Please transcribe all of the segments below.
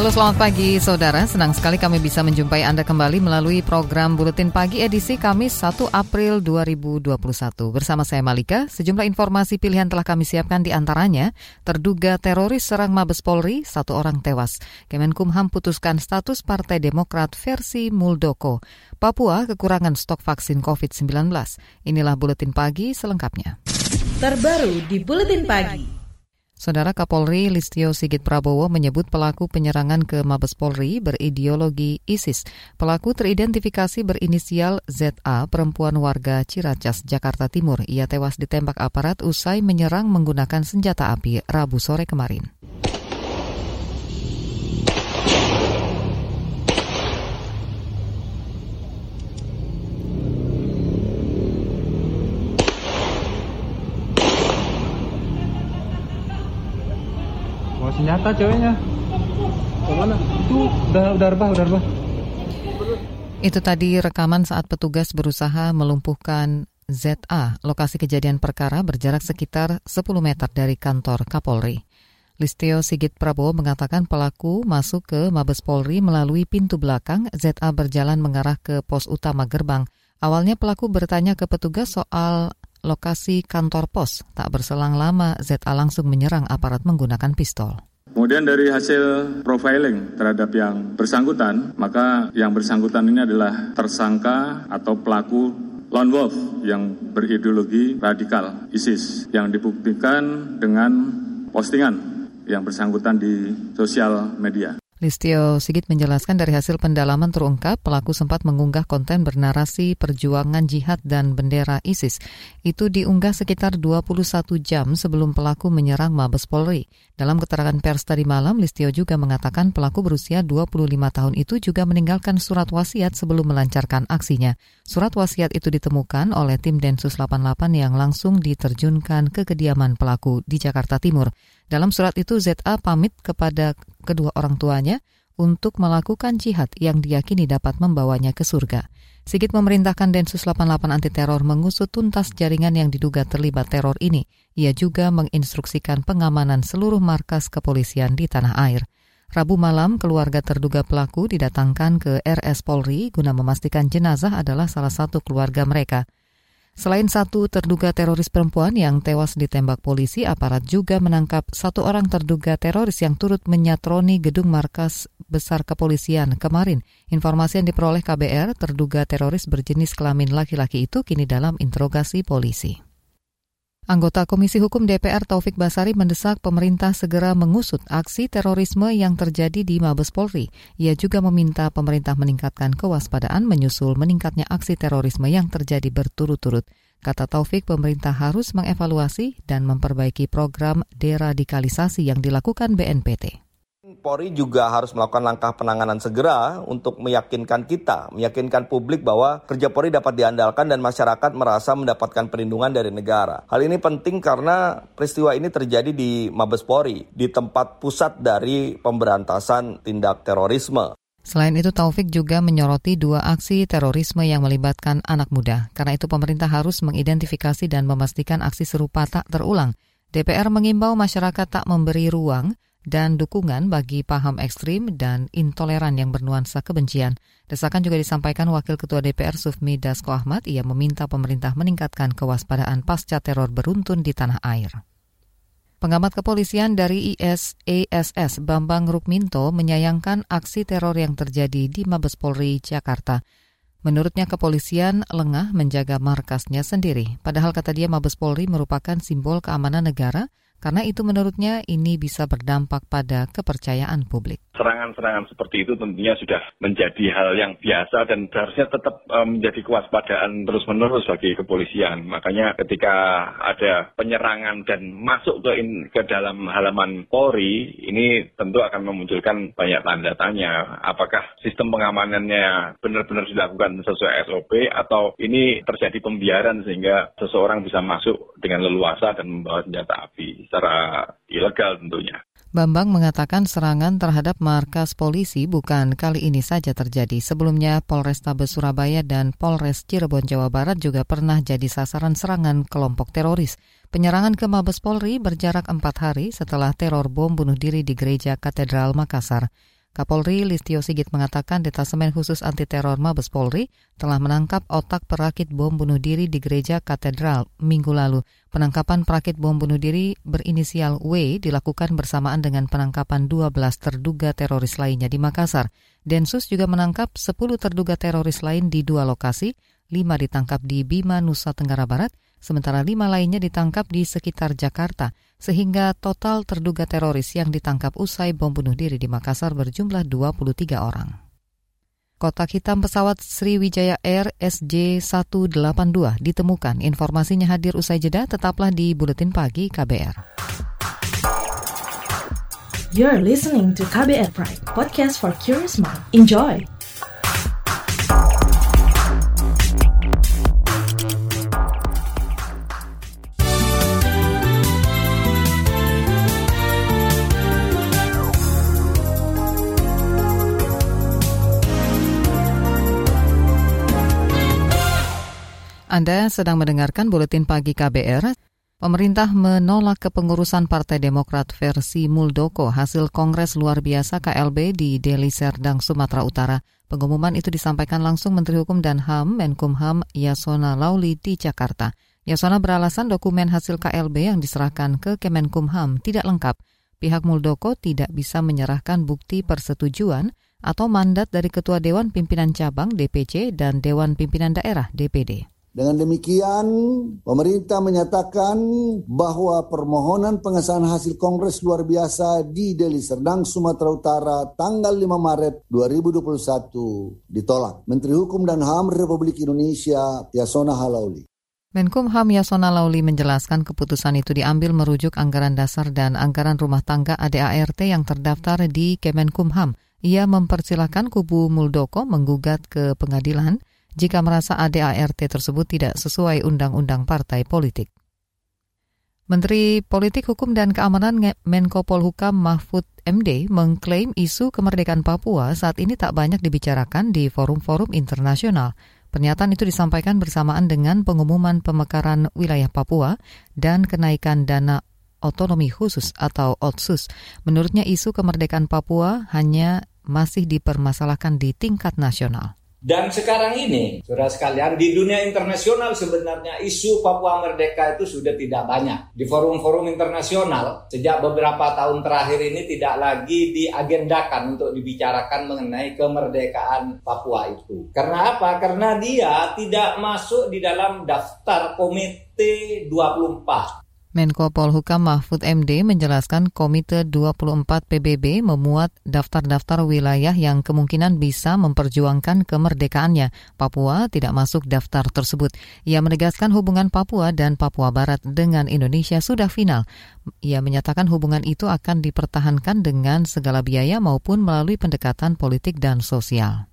Halo selamat pagi saudara, senang sekali kami bisa menjumpai Anda kembali melalui program Buletin Pagi edisi Kamis 1 April 2021. Bersama saya Malika, sejumlah informasi pilihan telah kami siapkan di antaranya, terduga teroris serang Mabes Polri, satu orang tewas. Kemenkumham putuskan status Partai Demokrat versi Muldoko. Papua kekurangan stok vaksin COVID-19. Inilah Buletin Pagi selengkapnya. Terbaru di Buletin Pagi. Saudara Kapolri Listio Sigit Prabowo menyebut pelaku penyerangan ke Mabes Polri berideologi ISIS. Pelaku teridentifikasi berinisial ZA, perempuan warga Ciracas, Jakarta Timur. Ia tewas ditembak aparat usai menyerang menggunakan senjata api Rabu sore kemarin. Senjata ceweknya mana itu udah udah rebah udah rebah itu tadi rekaman saat petugas berusaha melumpuhkan ZA. Lokasi kejadian perkara berjarak sekitar 10 meter dari kantor Kapolri. Listio Sigit Prabowo mengatakan pelaku masuk ke Mabes Polri melalui pintu belakang, ZA berjalan mengarah ke pos utama gerbang. Awalnya pelaku bertanya ke petugas soal lokasi kantor pos. Tak berselang lama, ZA langsung menyerang aparat menggunakan pistol. Kemudian dari hasil profiling terhadap yang bersangkutan, maka yang bersangkutan ini adalah tersangka atau pelaku lone wolf yang berideologi radikal ISIS yang dibuktikan dengan postingan yang bersangkutan di sosial media. Listio Sigit menjelaskan dari hasil pendalaman terungkap pelaku sempat mengunggah konten bernarasi perjuangan jihad dan bendera ISIS. Itu diunggah sekitar 21 jam sebelum pelaku menyerang Mabes Polri. Dalam keterangan pers tadi malam, Listio juga mengatakan pelaku berusia 25 tahun itu juga meninggalkan surat wasiat sebelum melancarkan aksinya. Surat wasiat itu ditemukan oleh tim Densus 88 yang langsung diterjunkan ke kediaman pelaku di Jakarta Timur. Dalam surat itu ZA pamit kepada kedua orang tuanya untuk melakukan jihad yang diyakini dapat membawanya ke surga. Sigit memerintahkan Densus 88 anti teror mengusut tuntas jaringan yang diduga terlibat teror ini. Ia juga menginstruksikan pengamanan seluruh markas kepolisian di tanah air. Rabu malam, keluarga terduga pelaku didatangkan ke RS Polri guna memastikan jenazah adalah salah satu keluarga mereka. Selain satu terduga teroris perempuan yang tewas ditembak polisi, aparat juga menangkap satu orang terduga teroris yang turut menyatroni gedung markas besar kepolisian kemarin. Informasi yang diperoleh KBR, terduga teroris berjenis kelamin laki-laki itu kini dalam interogasi polisi. Anggota Komisi Hukum DPR Taufik Basari mendesak pemerintah segera mengusut aksi terorisme yang terjadi di Mabes Polri. Ia juga meminta pemerintah meningkatkan kewaspadaan menyusul meningkatnya aksi terorisme yang terjadi berturut-turut. Kata Taufik, pemerintah harus mengevaluasi dan memperbaiki program deradikalisasi yang dilakukan BNPT. Polri juga harus melakukan langkah penanganan segera untuk meyakinkan kita, meyakinkan publik bahwa kerja Polri dapat diandalkan dan masyarakat merasa mendapatkan perlindungan dari negara. Hal ini penting karena peristiwa ini terjadi di Mabes Polri, di tempat pusat dari pemberantasan tindak terorisme. Selain itu, Taufik juga menyoroti dua aksi terorisme yang melibatkan anak muda. Karena itu, pemerintah harus mengidentifikasi dan memastikan aksi serupa tak terulang. DPR mengimbau masyarakat tak memberi ruang dan dukungan bagi paham ekstrim dan intoleran yang bernuansa kebencian. Desakan juga disampaikan Wakil Ketua DPR Sufmi Dasko Ahmad. Ia meminta pemerintah meningkatkan kewaspadaan pasca teror beruntun di tanah air. Pengamat kepolisian dari ISASS Bambang Rukminto menyayangkan aksi teror yang terjadi di Mabes Polri Jakarta. Menurutnya kepolisian lengah menjaga markasnya sendiri. Padahal kata dia Mabes Polri merupakan simbol keamanan negara karena itu menurutnya ini bisa berdampak pada kepercayaan publik. Serangan-serangan seperti itu tentunya sudah menjadi hal yang biasa dan seharusnya tetap menjadi kewaspadaan terus-menerus bagi kepolisian. Makanya ketika ada penyerangan dan masuk ke, in, ke dalam halaman Polri, ini tentu akan memunculkan banyak tanda tanya. Apakah sistem pengamanannya benar-benar dilakukan sesuai SOP atau ini terjadi pembiaran sehingga seseorang bisa masuk dengan leluasa dan membawa senjata api secara ilegal tentunya. Bambang mengatakan serangan terhadap markas polisi bukan kali ini saja terjadi. Sebelumnya Polrestabes Surabaya dan Polres Cirebon Jawa Barat juga pernah jadi sasaran serangan kelompok teroris. Penyerangan ke Mabes Polri berjarak empat hari setelah teror bom bunuh diri di Gereja Katedral Makassar. Kapolri Listio Sigit mengatakan detasemen khusus anti teror Mabes Polri telah menangkap otak perakit bom bunuh diri di gereja katedral minggu lalu. Penangkapan perakit bom bunuh diri berinisial W dilakukan bersamaan dengan penangkapan 12 terduga teroris lainnya di Makassar. Densus juga menangkap 10 terduga teroris lain di dua lokasi, 5 ditangkap di Bima, Nusa Tenggara Barat, sementara lima lainnya ditangkap di sekitar Jakarta, sehingga total terduga teroris yang ditangkap usai bom bunuh diri di Makassar berjumlah 23 orang. Kotak hitam pesawat Sriwijaya Air SJ182 ditemukan. Informasinya hadir usai jeda, tetaplah di Buletin Pagi KBR. You're listening to KBR Pride, podcast for curious mind. Enjoy! Anda sedang mendengarkan Buletin Pagi KBR. Pemerintah menolak kepengurusan Partai Demokrat versi Muldoko hasil Kongres Luar Biasa KLB di Deli Serdang, Sumatera Utara. Pengumuman itu disampaikan langsung Menteri Hukum dan HAM Menkumham Yasona Lauli di Jakarta. Yasona beralasan dokumen hasil KLB yang diserahkan ke Kemenkumham tidak lengkap. Pihak Muldoko tidak bisa menyerahkan bukti persetujuan atau mandat dari Ketua Dewan Pimpinan Cabang DPC dan Dewan Pimpinan Daerah DPD. Dengan demikian, pemerintah menyatakan bahwa permohonan pengesahan hasil Kongres luar biasa di Deli Serdang, Sumatera Utara tanggal 5 Maret 2021 ditolak. Menteri Hukum dan HAM Republik Indonesia Yasona Halauli. Menkumham Yasona Lauli menjelaskan keputusan itu diambil merujuk anggaran dasar dan anggaran rumah tangga ADART yang terdaftar di Kemenkumham. Ia mempersilahkan kubu Muldoko menggugat ke pengadilan jika merasa ADART tersebut tidak sesuai undang-undang partai politik. Menteri Politik Hukum dan Keamanan Menko Polhukam Mahfud MD mengklaim isu kemerdekaan Papua saat ini tak banyak dibicarakan di forum-forum internasional. Pernyataan itu disampaikan bersamaan dengan pengumuman pemekaran wilayah Papua dan kenaikan dana otonomi khusus atau OTSUS. Menurutnya isu kemerdekaan Papua hanya masih dipermasalahkan di tingkat nasional. Dan sekarang ini, saudara sekalian, di dunia internasional sebenarnya isu Papua Merdeka itu sudah tidak banyak. Di forum-forum internasional, sejak beberapa tahun terakhir ini tidak lagi diagendakan untuk dibicarakan mengenai kemerdekaan Papua itu. Karena apa? Karena dia tidak masuk di dalam daftar Komite 24 Menko Polhukam Mahfud MD menjelaskan Komite 24 PBB memuat daftar-daftar wilayah yang kemungkinan bisa memperjuangkan kemerdekaannya. Papua tidak masuk daftar tersebut. Ia menegaskan hubungan Papua dan Papua Barat dengan Indonesia sudah final. Ia menyatakan hubungan itu akan dipertahankan dengan segala biaya maupun melalui pendekatan politik dan sosial.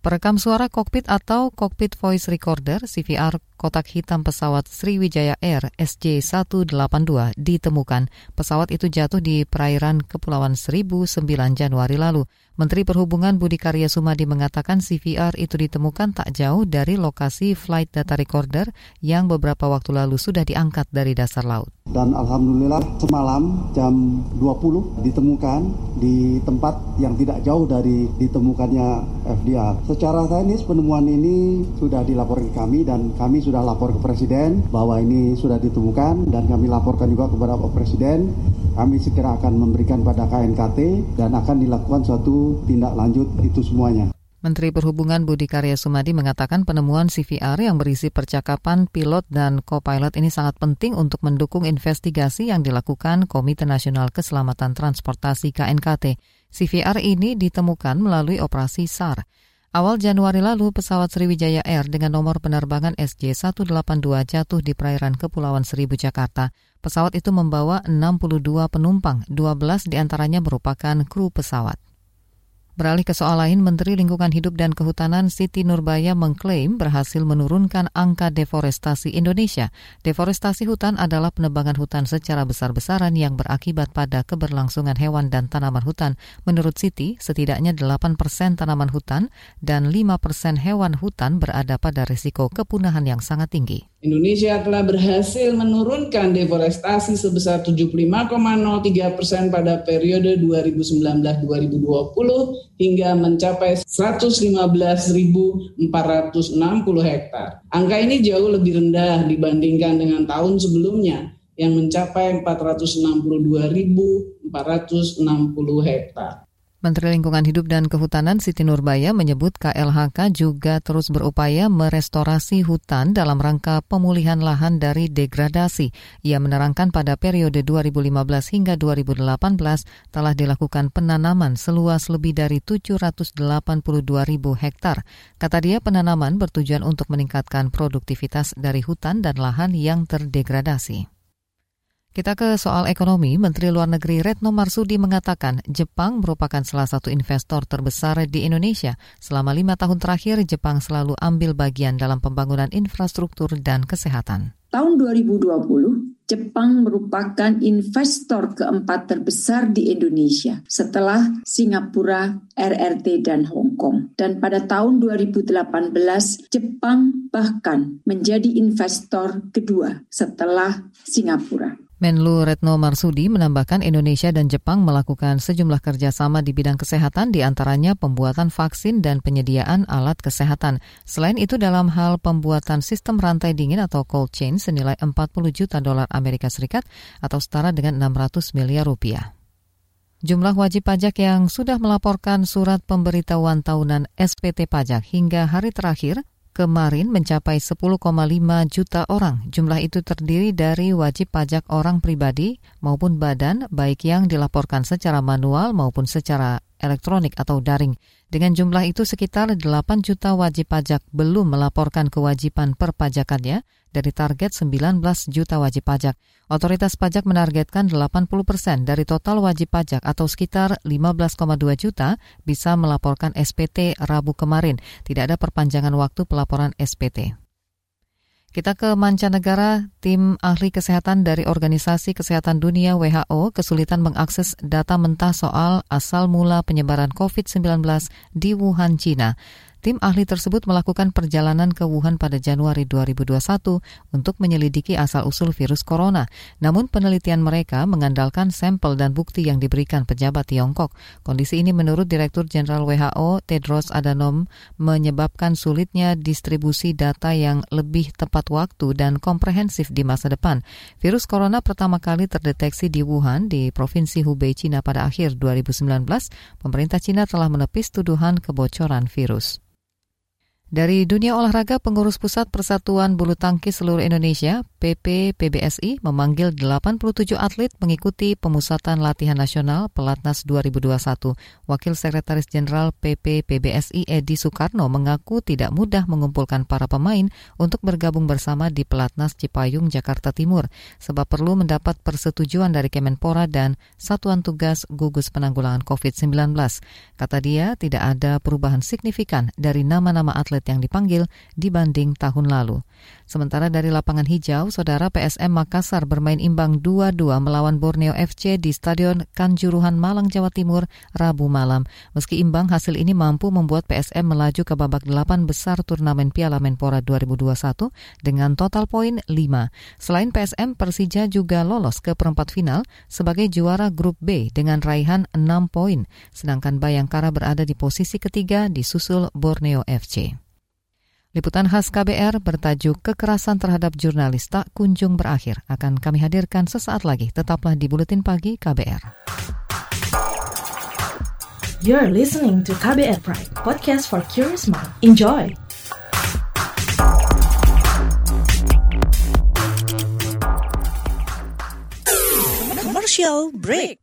Perekam suara kokpit atau Cockpit Voice Recorder CVR kotak hitam pesawat Sriwijaya Air SJ182 ditemukan. Pesawat itu jatuh di perairan Kepulauan Seribu 9 Januari lalu. Menteri Perhubungan Budi Karya Sumadi mengatakan CVR itu ditemukan tak jauh dari lokasi flight data recorder yang beberapa waktu lalu sudah diangkat dari dasar laut. Dan Alhamdulillah semalam jam 20 ditemukan di tempat yang tidak jauh dari ditemukannya FDR. Secara teknis penemuan ini sudah dilaporkan kami dan kami sudah lapor ke Presiden bahwa ini sudah ditemukan dan kami laporkan juga kepada Pak Presiden. Kami segera akan memberikan pada KNKT dan akan dilakukan suatu tindak lanjut itu semuanya. Menteri Perhubungan Budi Karya Sumadi mengatakan penemuan CVR yang berisi percakapan pilot dan co-pilot ini sangat penting untuk mendukung investigasi yang dilakukan Komite Nasional Keselamatan Transportasi KNKT. CVR ini ditemukan melalui operasi SAR. Awal Januari lalu, pesawat Sriwijaya Air dengan nomor penerbangan SJ182 jatuh di perairan Kepulauan Seribu, Jakarta. Pesawat itu membawa 62 penumpang, 12 di antaranya merupakan kru pesawat. Beralih ke soal lain, Menteri Lingkungan Hidup dan Kehutanan Siti Nurbaya mengklaim berhasil menurunkan angka deforestasi Indonesia. Deforestasi hutan adalah penebangan hutan secara besar-besaran yang berakibat pada keberlangsungan hewan dan tanaman hutan. Menurut Siti, setidaknya 8 persen tanaman hutan dan 5 persen hewan hutan berada pada risiko kepunahan yang sangat tinggi. Indonesia telah berhasil menurunkan deforestasi sebesar 75,03 persen pada periode 2019-2020 hingga mencapai 115.460 hektar. Angka ini jauh lebih rendah dibandingkan dengan tahun sebelumnya yang mencapai 462.460 hektar. Menteri Lingkungan Hidup dan Kehutanan Siti Nurbaya menyebut KLHK juga terus berupaya merestorasi hutan dalam rangka pemulihan lahan dari degradasi. Ia menerangkan pada periode 2015 hingga 2018 telah dilakukan penanaman seluas lebih dari 782 ribu hektar. Kata dia penanaman bertujuan untuk meningkatkan produktivitas dari hutan dan lahan yang terdegradasi. Kita ke soal ekonomi, Menteri Luar Negeri Retno Marsudi mengatakan Jepang merupakan salah satu investor terbesar di Indonesia. Selama lima tahun terakhir, Jepang selalu ambil bagian dalam pembangunan infrastruktur dan kesehatan. Tahun 2020, Jepang merupakan investor keempat terbesar di Indonesia setelah Singapura, RRT, dan Hong Kong. Dan pada tahun 2018, Jepang bahkan menjadi investor kedua setelah Singapura. Menlu Retno Marsudi menambahkan Indonesia dan Jepang melakukan sejumlah kerjasama di bidang kesehatan, di antaranya pembuatan vaksin dan penyediaan alat kesehatan. Selain itu, dalam hal pembuatan sistem rantai dingin atau cold chain senilai 40 juta dolar Amerika Serikat atau setara dengan 600 miliar rupiah. Jumlah wajib pajak yang sudah melaporkan surat pemberitahuan tahunan SPT pajak hingga hari terakhir kemarin mencapai 10,5 juta orang. Jumlah itu terdiri dari wajib pajak orang pribadi maupun badan, baik yang dilaporkan secara manual maupun secara elektronik atau daring. Dengan jumlah itu sekitar 8 juta wajib pajak belum melaporkan kewajiban perpajakannya dari target 19 juta wajib pajak. Otoritas pajak menargetkan 80 persen dari total wajib pajak atau sekitar 15,2 juta bisa melaporkan SPT Rabu kemarin. Tidak ada perpanjangan waktu pelaporan SPT. Kita ke mancanegara, tim ahli kesehatan dari Organisasi Kesehatan Dunia WHO kesulitan mengakses data mentah soal asal mula penyebaran COVID-19 di Wuhan, China. Tim ahli tersebut melakukan perjalanan ke Wuhan pada Januari 2021 untuk menyelidiki asal-usul virus corona. Namun penelitian mereka mengandalkan sampel dan bukti yang diberikan pejabat Tiongkok. Kondisi ini menurut Direktur Jenderal WHO Tedros Adhanom menyebabkan sulitnya distribusi data yang lebih tepat waktu dan komprehensif di masa depan. Virus corona pertama kali terdeteksi di Wuhan di Provinsi Hubei, Cina pada akhir 2019. Pemerintah Cina telah menepis tuduhan kebocoran virus. Dari dunia olahraga, pengurus pusat Persatuan Bulu Tangkis seluruh Indonesia, PP PBSI, memanggil 87 atlet mengikuti pemusatan latihan nasional Pelatnas 2021. Wakil Sekretaris Jenderal PP PBSI Edi Soekarno mengaku tidak mudah mengumpulkan para pemain untuk bergabung bersama di Pelatnas Cipayung, Jakarta Timur, sebab perlu mendapat persetujuan dari Kemenpora dan Satuan Tugas Gugus Penanggulangan COVID-19. Kata dia, tidak ada perubahan signifikan dari nama-nama atlet yang dipanggil dibanding tahun lalu. Sementara dari lapangan hijau, saudara PSM Makassar bermain imbang 2-2 melawan Borneo FC di Stadion Kanjuruhan Malang, Jawa Timur, Rabu malam. Meski imbang, hasil ini mampu membuat PSM melaju ke babak delapan besar turnamen Piala Menpora 2021 dengan total poin 5. Selain PSM, Persija juga lolos ke perempat final sebagai juara grup B dengan raihan 6 poin, sedangkan Bayangkara berada di posisi ketiga di susul Borneo FC. Liputan khas KBR bertajuk Kekerasan terhadap jurnalis tak kunjung berakhir akan kami hadirkan sesaat lagi. Tetaplah di Buletin Pagi KBR. You're listening to KBR Pride, podcast for curious mind. Enjoy! Commercial break.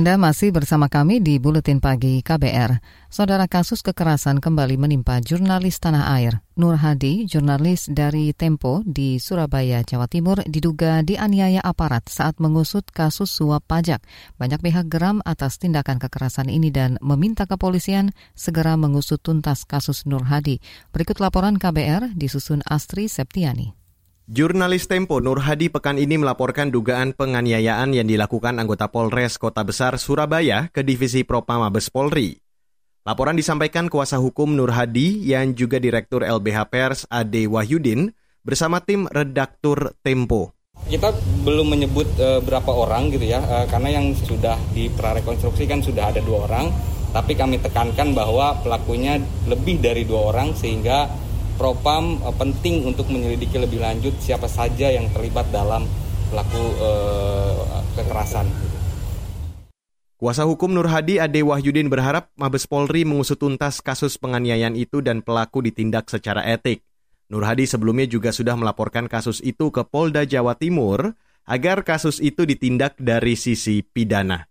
Anda masih bersama kami di Buletin Pagi KBR. Saudara kasus kekerasan kembali menimpa jurnalis tanah air. Nur Hadi, jurnalis dari Tempo di Surabaya, Jawa Timur, diduga dianiaya aparat saat mengusut kasus suap pajak. Banyak pihak geram atas tindakan kekerasan ini dan meminta kepolisian segera mengusut tuntas kasus Nur Hadi. Berikut laporan KBR disusun Astri Septiani. Jurnalis Tempo Nur Hadi pekan ini melaporkan dugaan penganiayaan yang dilakukan anggota Polres Kota Besar Surabaya ke Divisi Propam Mabes Polri. Laporan disampaikan kuasa hukum Nur Hadi yang juga Direktur LBH Pers Ade Wahyudin bersama tim redaktur Tempo. Kita belum menyebut e, berapa orang gitu ya, e, karena yang sudah diprarekonstruksi kan sudah ada dua orang, tapi kami tekankan bahwa pelakunya lebih dari dua orang sehingga Propam uh, penting untuk menyelidiki lebih lanjut siapa saja yang terlibat dalam pelaku uh, kekerasan. Kuasa hukum Nur Hadi Ade Wahyudin berharap Mabes Polri mengusut tuntas kasus penganiayaan itu dan pelaku ditindak secara etik. Nur Hadi sebelumnya juga sudah melaporkan kasus itu ke Polda Jawa Timur agar kasus itu ditindak dari sisi pidana.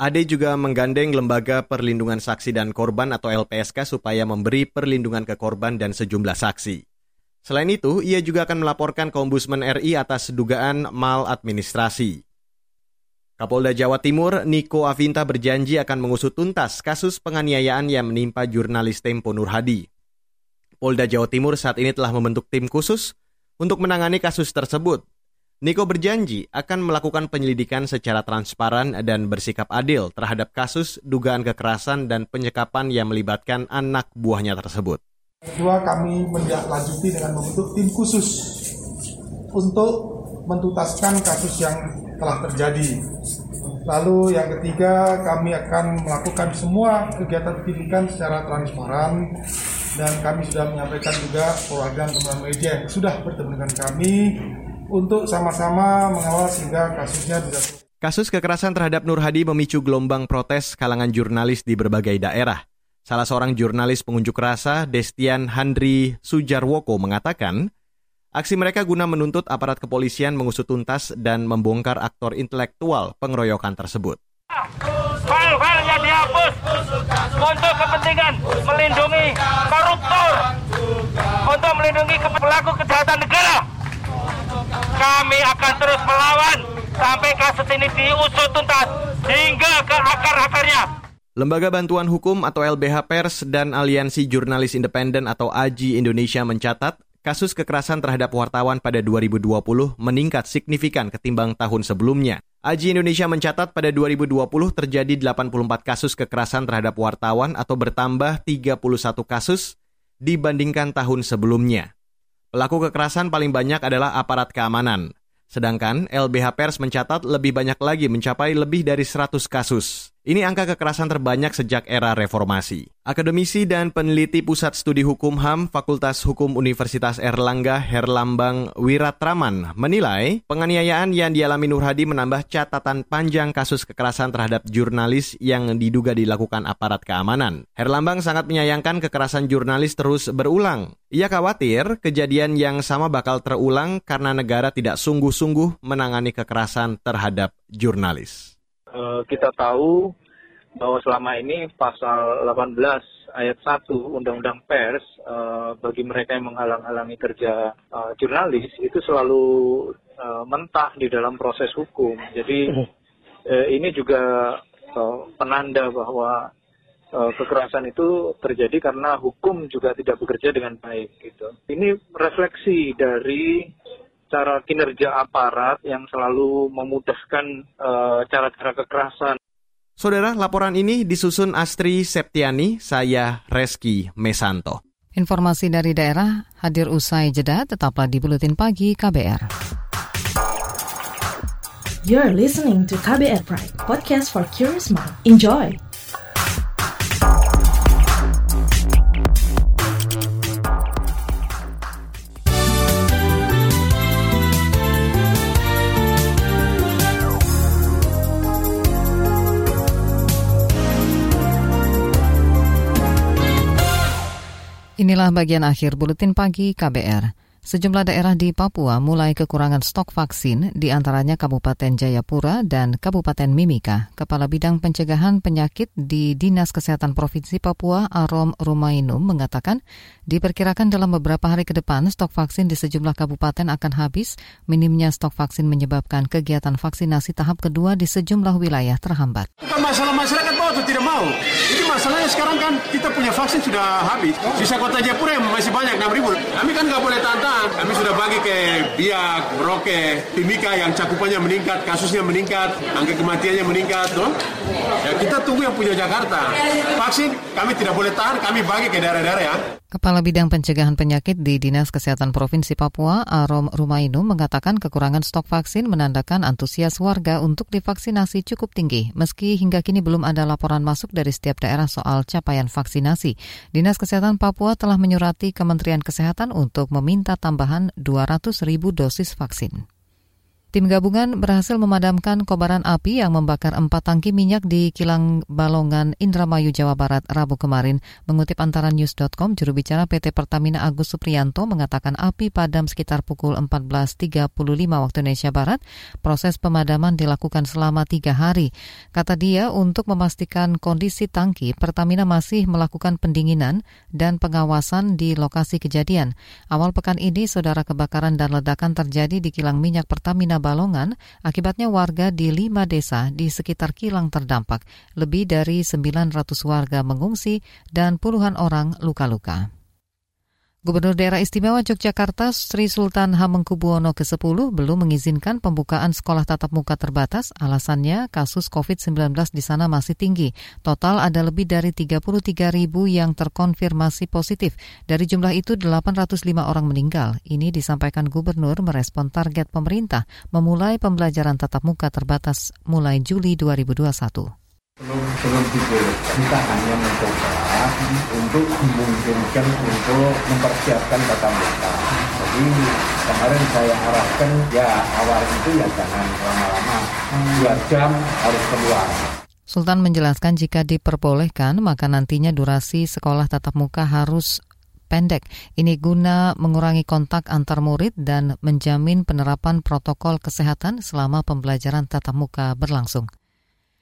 Ade juga menggandeng Lembaga Perlindungan Saksi dan Korban atau LPSK supaya memberi perlindungan ke korban dan sejumlah saksi. Selain itu, ia juga akan melaporkan ke Ombudsman RI atas dugaan maladministrasi. Kapolda Jawa Timur, Niko Avinta berjanji akan mengusut tuntas kasus penganiayaan yang menimpa jurnalis Tempo Nur Hadi. Polda Jawa Timur saat ini telah membentuk tim khusus untuk menangani kasus tersebut Niko berjanji akan melakukan penyelidikan secara transparan dan bersikap adil terhadap kasus dugaan kekerasan dan penyekapan yang melibatkan anak buahnya tersebut. Kedua, kami menindaklanjuti dengan membentuk tim khusus untuk mentutaskan kasus yang telah terjadi. Lalu yang ketiga, kami akan melakukan semua kegiatan pendidikan secara transparan dan kami sudah menyampaikan juga perwakilan teman media yang sudah bertemu dengan kami untuk sama-sama mengawal sehingga kasusnya bisa Kasus kekerasan terhadap Nur Hadi memicu gelombang protes kalangan jurnalis di berbagai daerah. Salah seorang jurnalis pengunjuk rasa, Destian Handri Sujarwoko, mengatakan, aksi mereka guna menuntut aparat kepolisian mengusut tuntas dan membongkar aktor intelektual pengeroyokan tersebut. File-file yang dihapus untuk kepentingan melindungi koruptor, untuk melindungi pelaku kejahatan negara kami akan terus melawan sampai kasus ini diusut tuntas hingga ke akar-akarnya. Lembaga Bantuan Hukum atau LBH Pers dan Aliansi Jurnalis Independen atau AJI Indonesia mencatat kasus kekerasan terhadap wartawan pada 2020 meningkat signifikan ketimbang tahun sebelumnya. AJI Indonesia mencatat pada 2020 terjadi 84 kasus kekerasan terhadap wartawan atau bertambah 31 kasus dibandingkan tahun sebelumnya. Pelaku kekerasan paling banyak adalah aparat keamanan. Sedangkan LBH Pers mencatat lebih banyak lagi mencapai lebih dari 100 kasus. Ini angka kekerasan terbanyak sejak era reformasi. Akademisi dan peneliti Pusat Studi Hukum HAM Fakultas Hukum Universitas Erlangga Herlambang Wiratraman menilai penganiayaan yang dialami Nur Hadi menambah catatan panjang kasus kekerasan terhadap jurnalis yang diduga dilakukan aparat keamanan. Herlambang sangat menyayangkan kekerasan jurnalis terus berulang. Ia khawatir kejadian yang sama bakal terulang karena negara tidak sungguh-sungguh menangani kekerasan terhadap jurnalis. Eh, kita tahu bahwa selama ini pasal 18 ayat 1 Undang-Undang Pers uh, bagi mereka yang menghalang-halangi kerja uh, jurnalis itu selalu uh, mentah di dalam proses hukum. Jadi uh, ini juga uh, penanda bahwa uh, kekerasan itu terjadi karena hukum juga tidak bekerja dengan baik gitu. Ini refleksi dari cara kinerja aparat yang selalu memudahkan uh, cara-cara kekerasan. Saudara, laporan ini disusun Astri Septiani, saya Reski Mesanto. Informasi dari daerah hadir usai jeda, tetaplah di Buletin Pagi KBR. You're listening to KBR Pride, podcast for curious mind. Enjoy! Inilah bagian akhir buletin pagi KBR. Sejumlah daerah di Papua mulai kekurangan stok vaksin, di antaranya Kabupaten Jayapura dan Kabupaten Mimika. Kepala Bidang Pencegahan Penyakit di Dinas Kesehatan Provinsi Papua, Arom Rumainum, mengatakan diperkirakan dalam beberapa hari ke depan stok vaksin di sejumlah kabupaten akan habis. Minimnya stok vaksin menyebabkan kegiatan vaksinasi tahap kedua di sejumlah wilayah terhambat. Masalah masyarakat mau atau tidak mau. Masalahnya sekarang kan kita punya vaksin sudah habis. Sisa kota Jayapura yang masih banyak, 6 ribu. Kami kan nggak boleh tantang kami sudah bagi ke Biak, Merauke, Timika yang cakupannya meningkat, kasusnya meningkat, angka kematiannya meningkat. No? Ya, kita tunggu yang punya Jakarta. Vaksin kami tidak boleh tahan, kami bagi ke daerah-daerah ya. Kepala Bidang Pencegahan Penyakit di Dinas Kesehatan Provinsi Papua, Arom Rumainu, mengatakan kekurangan stok vaksin menandakan antusias warga untuk divaksinasi cukup tinggi, meski hingga kini belum ada laporan masuk dari setiap daerah soal capaian vaksinasi. Dinas Kesehatan Papua telah menyurati Kementerian Kesehatan untuk meminta tambahan 200 ribu dosis vaksin. Tim gabungan berhasil memadamkan kobaran api yang membakar empat tangki minyak di kilang Balongan, Indramayu, Jawa Barat, Rabu kemarin. Mengutip antara news.com, juru bicara PT Pertamina Agus Supriyanto mengatakan api padam sekitar pukul 14.35 waktu Indonesia Barat. Proses pemadaman dilakukan selama tiga hari. Kata dia, untuk memastikan kondisi tangki, Pertamina masih melakukan pendinginan dan pengawasan di lokasi kejadian. Awal pekan ini, saudara kebakaran dan ledakan terjadi di kilang minyak Pertamina Balongan, akibatnya warga di lima desa di sekitar kilang terdampak. Lebih dari 900 warga mengungsi dan puluhan orang luka-luka. Gubernur Daerah Istimewa Yogyakarta Sri Sultan Hamengkubuwono ke-10 belum mengizinkan pembukaan sekolah tatap muka terbatas. Alasannya kasus COVID-19 di sana masih tinggi. Total ada lebih dari 33 ribu yang terkonfirmasi positif. Dari jumlah itu 805 orang meninggal. Ini disampaikan Gubernur merespon target pemerintah memulai pembelajaran tatap muka terbatas mulai Juli 2021 belum belum kita hanya mencoba untuk memungkinkan untuk mempersiapkan tatap muka jadi kemarin saya arahkan ya awal itu ya jangan lama-lama dua jam harus keluar Sultan menjelaskan jika diperbolehkan, maka nantinya durasi sekolah tatap muka harus pendek. Ini guna mengurangi kontak antar murid dan menjamin penerapan protokol kesehatan selama pembelajaran tatap muka berlangsung.